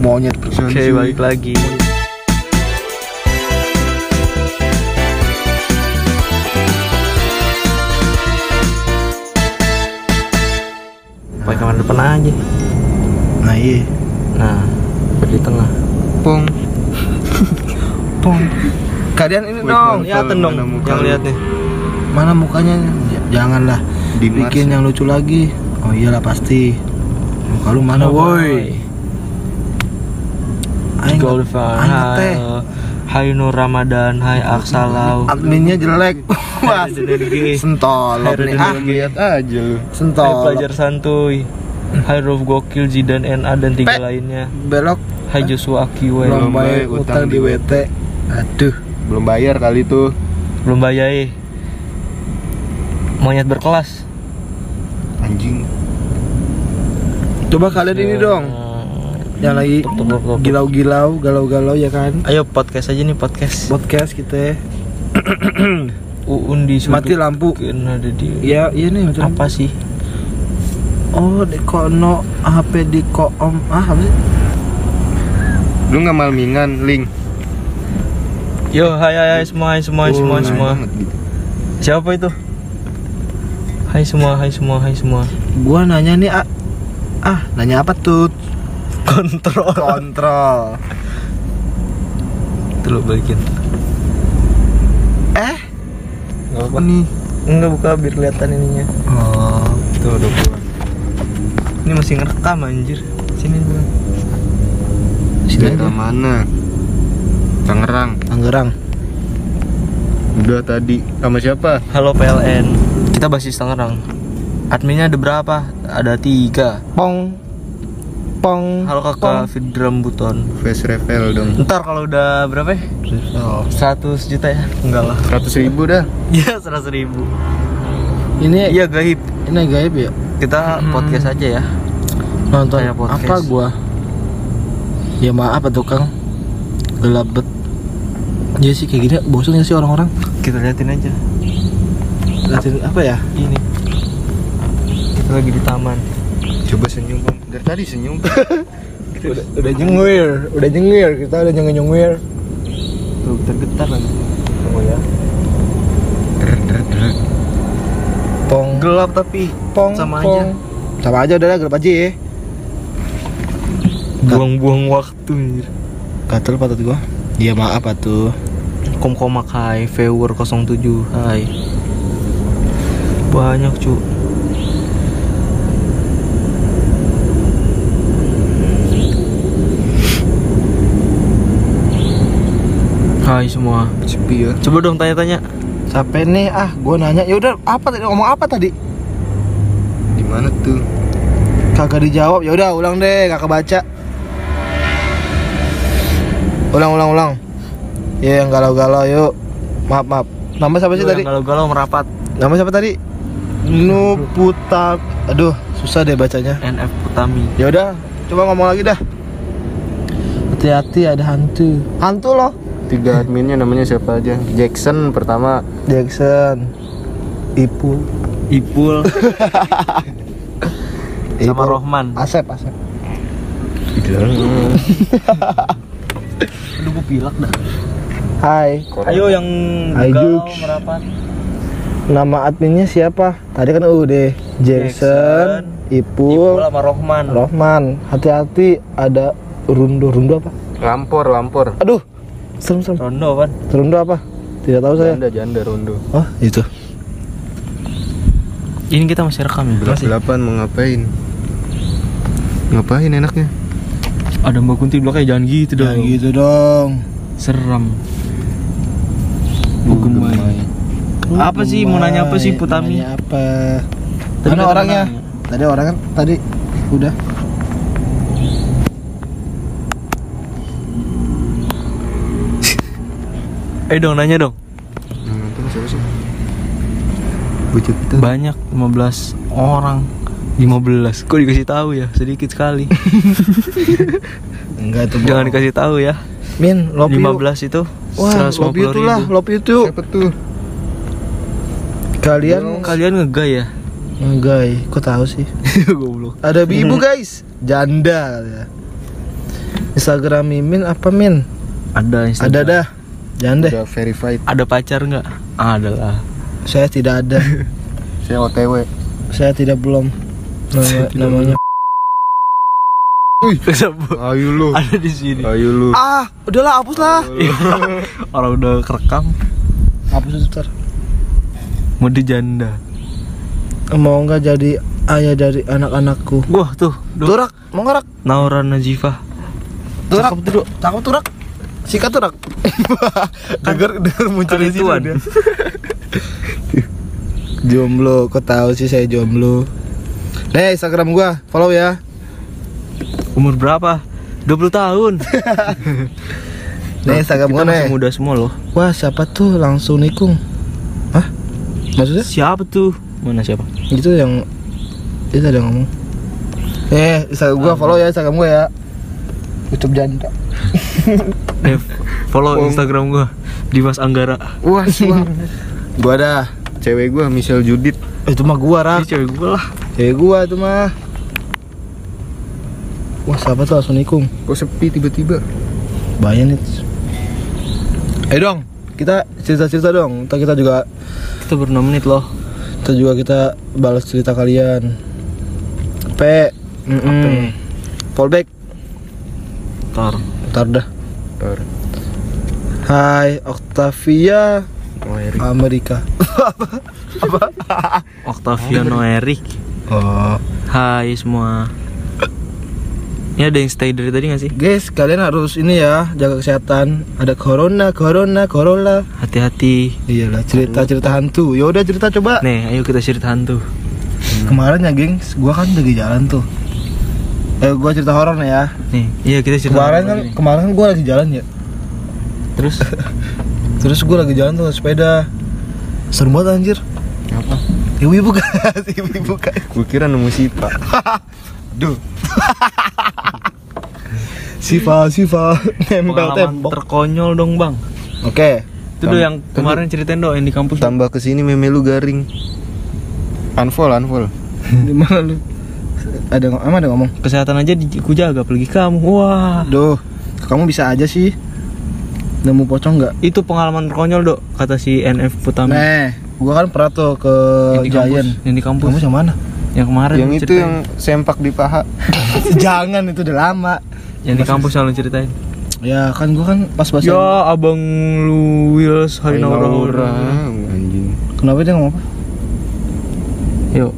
Monyet Oke balik lagi. Pakai kamar depan aja. Nah iya. Nah di tengah. Pong. Pong. Kalian ini Wih, dong. Liatin dong yang lihat nih. Mana mukanya? J- Janganlah. Di Mars Bikin ya? yang lucu lagi. Oh iyalah pasti. Muka lu mana woi? Aing Golfar Aing ngeteh. Hai Hai Nur Ramadan Hai Aksalau. Adminnya jelek. Wah Hai Sentol nih. Ah Lihat aja lu. Sentol pelajar santuy. Hai Ruf Gokil Zidan NA dan tiga Pe. lainnya. Belok. Hai Joshua Akiwe Belum bayar utang utang di WT Aduh. Belum bayar kali tuh Belum bayar eh. Monyet berkelas. Anjing. Coba kalian ini dong Yang lagi tup, tup. gilau-gilau Galau-galau ya kan? Ayo podcast aja nih podcast. Podcast kita Uun di sudut Mati lampu. Kena ada di Ya iya nih macam Apa sih? Oh di kono HP di koom Ah apa sih? Lu nggak malmingan link Yo hai hai, hai semua hai semua hai semua hai Oh, semua. banget gitu. Siapa itu? Hai semua hai semua hai semua. Gua nanya nih ah, ah nanya apa tuh Kontrol. Kontrol. Lu balikin. Eh? Gak apa Nih Enggak buka biar kelihatan ininya. Oh Tuh udah pulang Ini masih ngerekam anjir. Sini dulu. Sini aja. mana? Tangerang. Tangerang. Udah tadi. Sama siapa? Halo PLN Kita basis Tangerang. Adminnya ada berapa? Ada tiga. Pong Pong. Halo kakak. Fidram Buton. Face reveal dong. Ntar kalau udah berapa ya? Oh. 100 juta ya? Enggak lah. 100 ribu dah. Iya 100 ribu. Ini Iya gaib. Ini gaib ya? Kita podcast aja ya. Nonton Kayak podcast. apa gua? Ya maaf ya tukang? Gelap bet. Ya sih kayak gini. Bosan gak sih orang-orang? Kita liatin aja. Liatin apa ya? Ini. Kita lagi di taman senyum bang Dari tadi senyum udah, udah nyengir Udah nyengir Kita udah nyengir-nyengir Tuh tergetar nanti Oh ya. Pong. Gelap tapi Pong Sama pong. aja. Sama aja udah gelap aja ya. Buang-buang waktu anjir. Gatel patut gua. Iya maaf atuh Komkomak hai. Viewer 07 Hai. Banyak cu Hai semua. Sepi ya. Coba dong tanya-tanya. Capek nih ah gua nanya. Ya udah apa tadi? Ngomong apa tadi? Di mana tuh? Kagak dijawab. Ya udah ulang deh kakak baca Ulang ulang ulang. Ya yang galau-galau yuk. Maaf maaf. Nama siapa sih tadi? yang Galau-galau merapat. Nama siapa tadi? Nuputa Aduh susah deh bacanya. NF Putami. Ya udah coba ngomong lagi dah. Hati-hati ada hantu. Hantu loh Tiga adminnya namanya siapa aja? Jackson pertama. Jackson Ipul Ipul. Sama Ipul. Rohman. Asep Asep. Aduh gue pilak dah. Hai. Ayo yang Hai, Jux. merapat Nama adminnya siapa? Tadi kan udah Jackson, Ipul, Ipul sama Rohman. Rohman. Hati-hati ada rundo rundo apa? Lampor Lampor. Aduh, serem serem. Rondo kan Rundo apa? Tidak tahu saya. Janda janda rondo Oh itu. Ini kita masih rekam ya? Gelap gelapan mau ngapain Ngapain enaknya Ada Mbak Kunti belakangnya jangan gitu dong Jangan gitu dong. Seram Bu Gemai Apa sih? Mau nanya apa sih, Putami? Nanya apa? Tadi orangnya? Tadi orang kan tadi udah. Eh dong nanya dong Yang nonton siapa sih Bocah kita Banyak 15 orang 15 Kok dikasih tahu ya? Sedikit sekali Enggak tuh. Jangan dikasih tahu ya Min, you. 15 itu Wah, 150 tuh lah, you tuh. Siapa tuh Kalian Kalian ngegay ya? enggak, kok tahu sih? Goblok Ada bibu guys, janda ya. Instagram Mimin apa Min? Ada Instagram. Ada dah. Jangan deh. Udah verified. Ada pacar nggak? Ada lah. Saya tidak ada. Saya OTW. Saya tidak belum. Nama, namanya. Ayo lu. Ada di sini. Ayo lu. Ah, udahlah hapus lah. Orang udah kerekam. Hapus itu ntar. Mode janda. Mau nggak jadi ayah dari anak-anakku? Wah tuh. Turak, mau ngerak? Naura Najifah. Turak, Cakep tuh. Cakep turak. Sikat turak. denger denger muncul Kan di situ dia. jomblo, kok tahu sih saya jomblo? Nih Instagram gua, follow ya. Umur berapa? 20 tahun. Nih Instagram gua nih. muda semua loh. Wah siapa tuh langsung nikung? Hah? Maksudnya? Siapa tuh? Mana siapa? Itu yang itu ada yang ngomong. Eh, Instagram gua follow ya Instagram gua ya. Ucup janda. Eh, follow Instagram gua Dimas Anggara. Wah, semua. Gua dah. Cewek gua Michelle Judit. Eh, Itu mah gua Ini rak. cewek gua lah. Cewek gua itu mah. Wah siapa tuh langsung nikung? Kok sepi tiba-tiba? Bahaya nih. Eh dong, kita cerita-cerita dong. Ntar kita juga Kita 6 menit loh. kita juga kita balas cerita kalian. P, mm Apa? fallback, Ntar. Ntar dah. Ntar. Hai Octavia Oh, Erik. Amerika. Octaviano Erik. Oh, Hai semua. Ini ada yang stay dari tadi gak sih? guys, kalian harus ini ya jaga kesehatan. Ada corona, corona, corona. Hati-hati. Iyalah cerita-cerita hantu. Ya udah cerita coba. Nih, ayo kita cerita hantu. Kemarin ya, gengs, gua kan lagi jalan tuh. Eh, gua cerita horor nih ya. Nih, iya kita cerita. Kemarin kan, nih. kemarin kan gua lagi jalan ya. Terus Terus gua lagi jalan tuh naik sepeda. Serem banget anjir. Apa? Ibu-ibu kan, ibu-ibu kan. Gua kira nemu Sipa. Duh. Siva, Siva, nempel tembok. terkonyol dong bang. Oke. Itu do yang kemarin ceritain do yang di kampus. Tambah ke sini meme lu garing. Unfollow, unfollow. Di mana lu? Ada ng- ama ada ngomong. Kesehatan aja di, ku jaga, apalagi kamu. Wah, Duh, kamu bisa aja sih. Nemu pocong nggak? itu pengalaman terkonyol dok, kata si NF Putami. Nah, gua kan pernah tuh ke yang di kampus, Giant. yang di kampus. Kamu yang mana? Yang kemarin yang itu ceritain. yang sempak di paha. Jangan itu udah lama. yang di kampus yang lu ceritain. Ya kan gua kan pas bahasa. Ya, abang lu Wills Naura. Naura. Anjing. Kenapa dia ngomong apa? Yuk.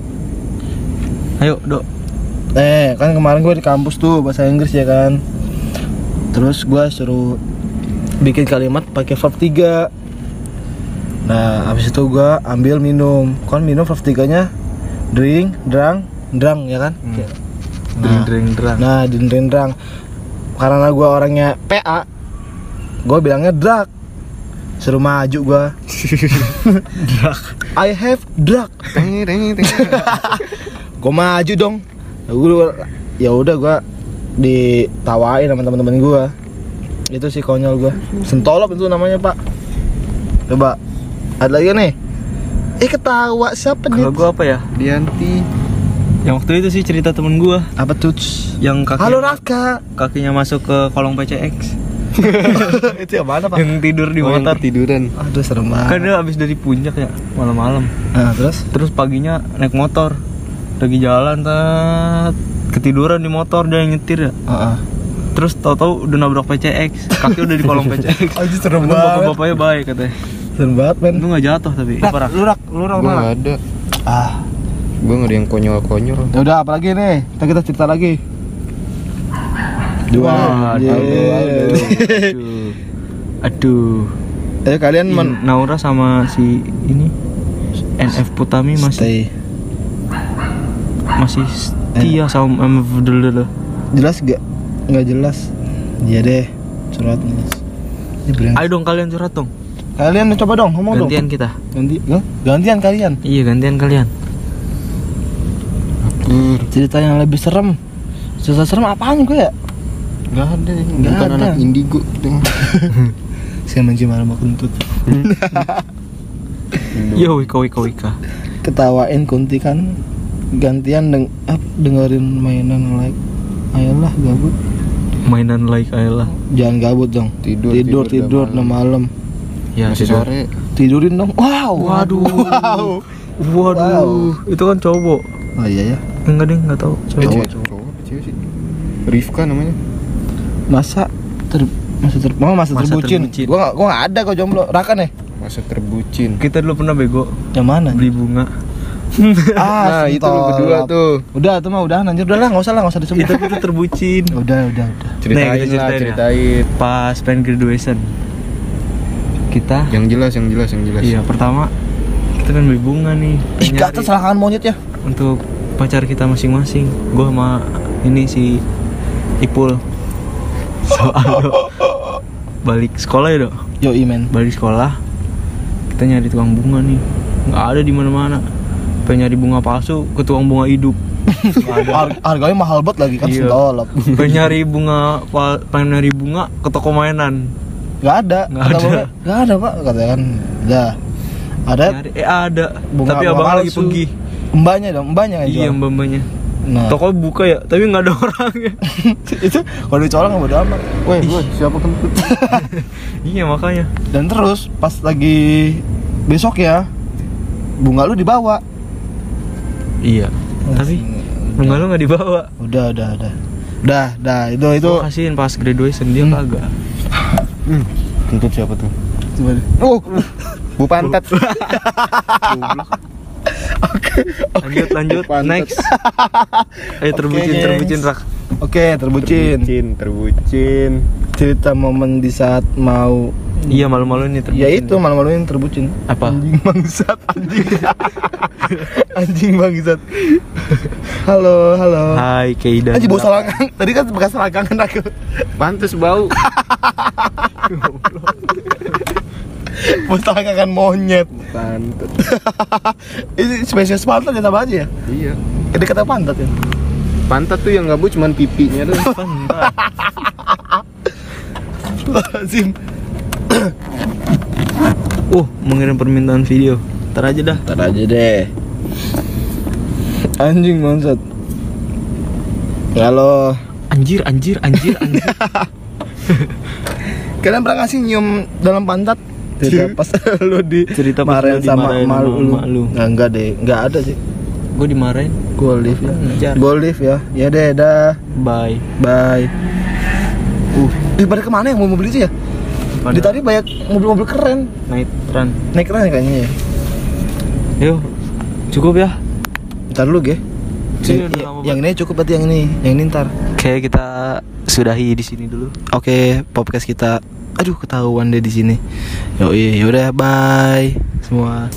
Ayo, Dok. Eh, kan kemarin gue di kampus tuh bahasa Inggris ya kan. Terus gua suruh bikin kalimat pakai verb 3. Nah, habis itu gua ambil minum. Kan minum verb 3-nya drink, drang, drang ya kan? Kayak- Dring dring drang. Nah, di drink, drang. Karena gua orangnya PA, gua bilangnya drag. Suruh maju gua. drag. I have teng. Gua maju dong. Gue ya udah gua ditawain sama teman-teman gua. Itu sih konyol gua. Sentolop itu namanya, Pak. Coba. Ada lagi nih. Eh ketawa siapa nih? Kalau gua apa ya? Dianti. Yang waktu itu sih cerita temen gua Apa tuh? yang kaki Halo Raka. kakinya masuk ke kolong PCX itu yang mana, Pak? yang tidur di Oh, yang motor. tiduran. Aduh, serem Kan banget. dia habis dari puncak ya malam-malam. Nah, terus Terus paginya naik motor. Lagi jalan tat ketiduran di motor dia yang nyetir ya. Heeh. Terus tahu-tahu udah nabrak PCX, kaki udah di kolong PCX. Anjir serem Untung bapak-bapaknya baik katanya. Serem banget, men. Itu nggak jatuh tapi. Rak, Parah. lu rak, lu rak mana? nggak ada. Ah, Gua nggak ada yang konyol-konyol. ya udah apalagi nih? Kita kita cerita lagi. Dua. Aduh, Yeay. aduh. Aduh. Eh kalian men Naura sama si ini NF Putami masih stay. Masih setia sama sama Vdl. Jelas gak? Nggak jelas. Iya deh. Ini brand. Ayo dong kalian curhat dong. Kalian coba dong ngomong dong. Gantian kita. Ganti. Gantian kalian. Iya gantian kalian. Kur. Cerita yang lebih serem. Cerita serem apaan gue ya? Nggak ada. Nggak Bukan ada. anak indigo. gitu. Saya mencium aroma kentut. Yo wika wika wika. Ketawain kunti kan gantian deng ap, dengerin mainan like ayolah gabut mainan like Ayla Jangan gabut dong. Tidur, tidur, tidur, tidur, udah malam. ya Masih tidur. sore. Tidurin dong. Wow. waduh Wow. waduh itu kan cowok Oh iya ya. enggak deh nggak tahu Eh, cowok cewek, cowok cewek sih? Rifka namanya. Masa ter masa ter oh, masa, Masa terbucin. terbucin. Gua gak, gua gak ada kok jomblo. Raka nih. Masa terbucin. kita dulu pernah bego Yang mana? beli bunga Ah, nah, itu lu berdua tuh. Udah, itu mah udah anjir. Udah lah, enggak usah lah, enggak usah disebut. itu kita terbucin udah, udah, udah. Ceritain Nih, kita lah, ceritain ya. ceritain. pas pengen graduation kita Yang jelas, yang jelas, yang jelas. iya pertama kita pengen beli bunga nih Ih, pengen gak monyet ya. untuk pacar kita masing-masing gua sama ini si Ipul soalnya balik sekolah ya dok Yo, imen. balik sekolah kita nyari tukang bunga nih nggak ada di mana-mana pengen nyari bunga palsu ke tukang bunga hidup Nggak ada Har- harganya mahal banget lagi kan Iya. sentolop. pengen nyari bunga pengen nyari bunga ke toko mainan Gak ada. Nggak Kata ada. Nggak ada, Pak. Katanya kan. Ada nyari eh ada bunga tapi abang lagi pergi Mbaknya dong, mbaknya yang iya mbak-mbaknya Nah, toko buka ya tapi nggak ada orangnya itu kalau dicolong nggak bodo amat. Weh, siapa kentut? iya makanya Dan terus pas lagi besok ya bunga lu dibawa. Iya tapi bunga lu nggak dibawa Udah, udah, udah. Udah, dah itu itu. Gua kasihin pas graduation dia kagak Hmm, kentut siapa tuh? Oh, Bu pantat. lanjut lanjut Pantat. next ayo terbucin gengs. terbucin rak oke terbucin. Terbucin, terbucin. Cerita momen di saat mau iya malu-malu nih terbucin Ya itu malu-maluin terbucin. Apa? Anjing bangsat, anjing. anjing bangsat. halo, halo. Hai Keidan Anjing bau selangkang. Tadi kan bekas selangkangan aku. Pantes bau. Bau selangkangan monyet. Pantat. Ini spesies pantat ya sama aja ya? Iya. Ini kata pantat ya. Pantat tuh yang gabut cuman pipinya tuh. Pantat. Lazim. uh mengirim permintaan video ntar aja dah Ntar aja deh. Anjing bangsat. Halo. anjir anjir anjir anjir Kalian pernah ngasih nyium dalam pantat? Cerita pas lu di Cerita lu sama emak lu. lu. Nah, enggak deh, enggak ada sih. gue dimarahin Gue live ya. Ngejar. Gue live ya. Ya deh, dah. bye Bye. Uh, eh, pada ke mana yang mau mobil itu ya? Di tadi banyak mobil-mobil keren. night run Naik keren kayaknya ya. yuk cukup ya Ntar dulu. Sini Yang, ini cukup berarti yang ini. Yang ini ntar. oke kita sudahi di sini dulu Oke, podcast kita. Aduh, ketahuan deh di sini. Yo, yaudah, bye semua.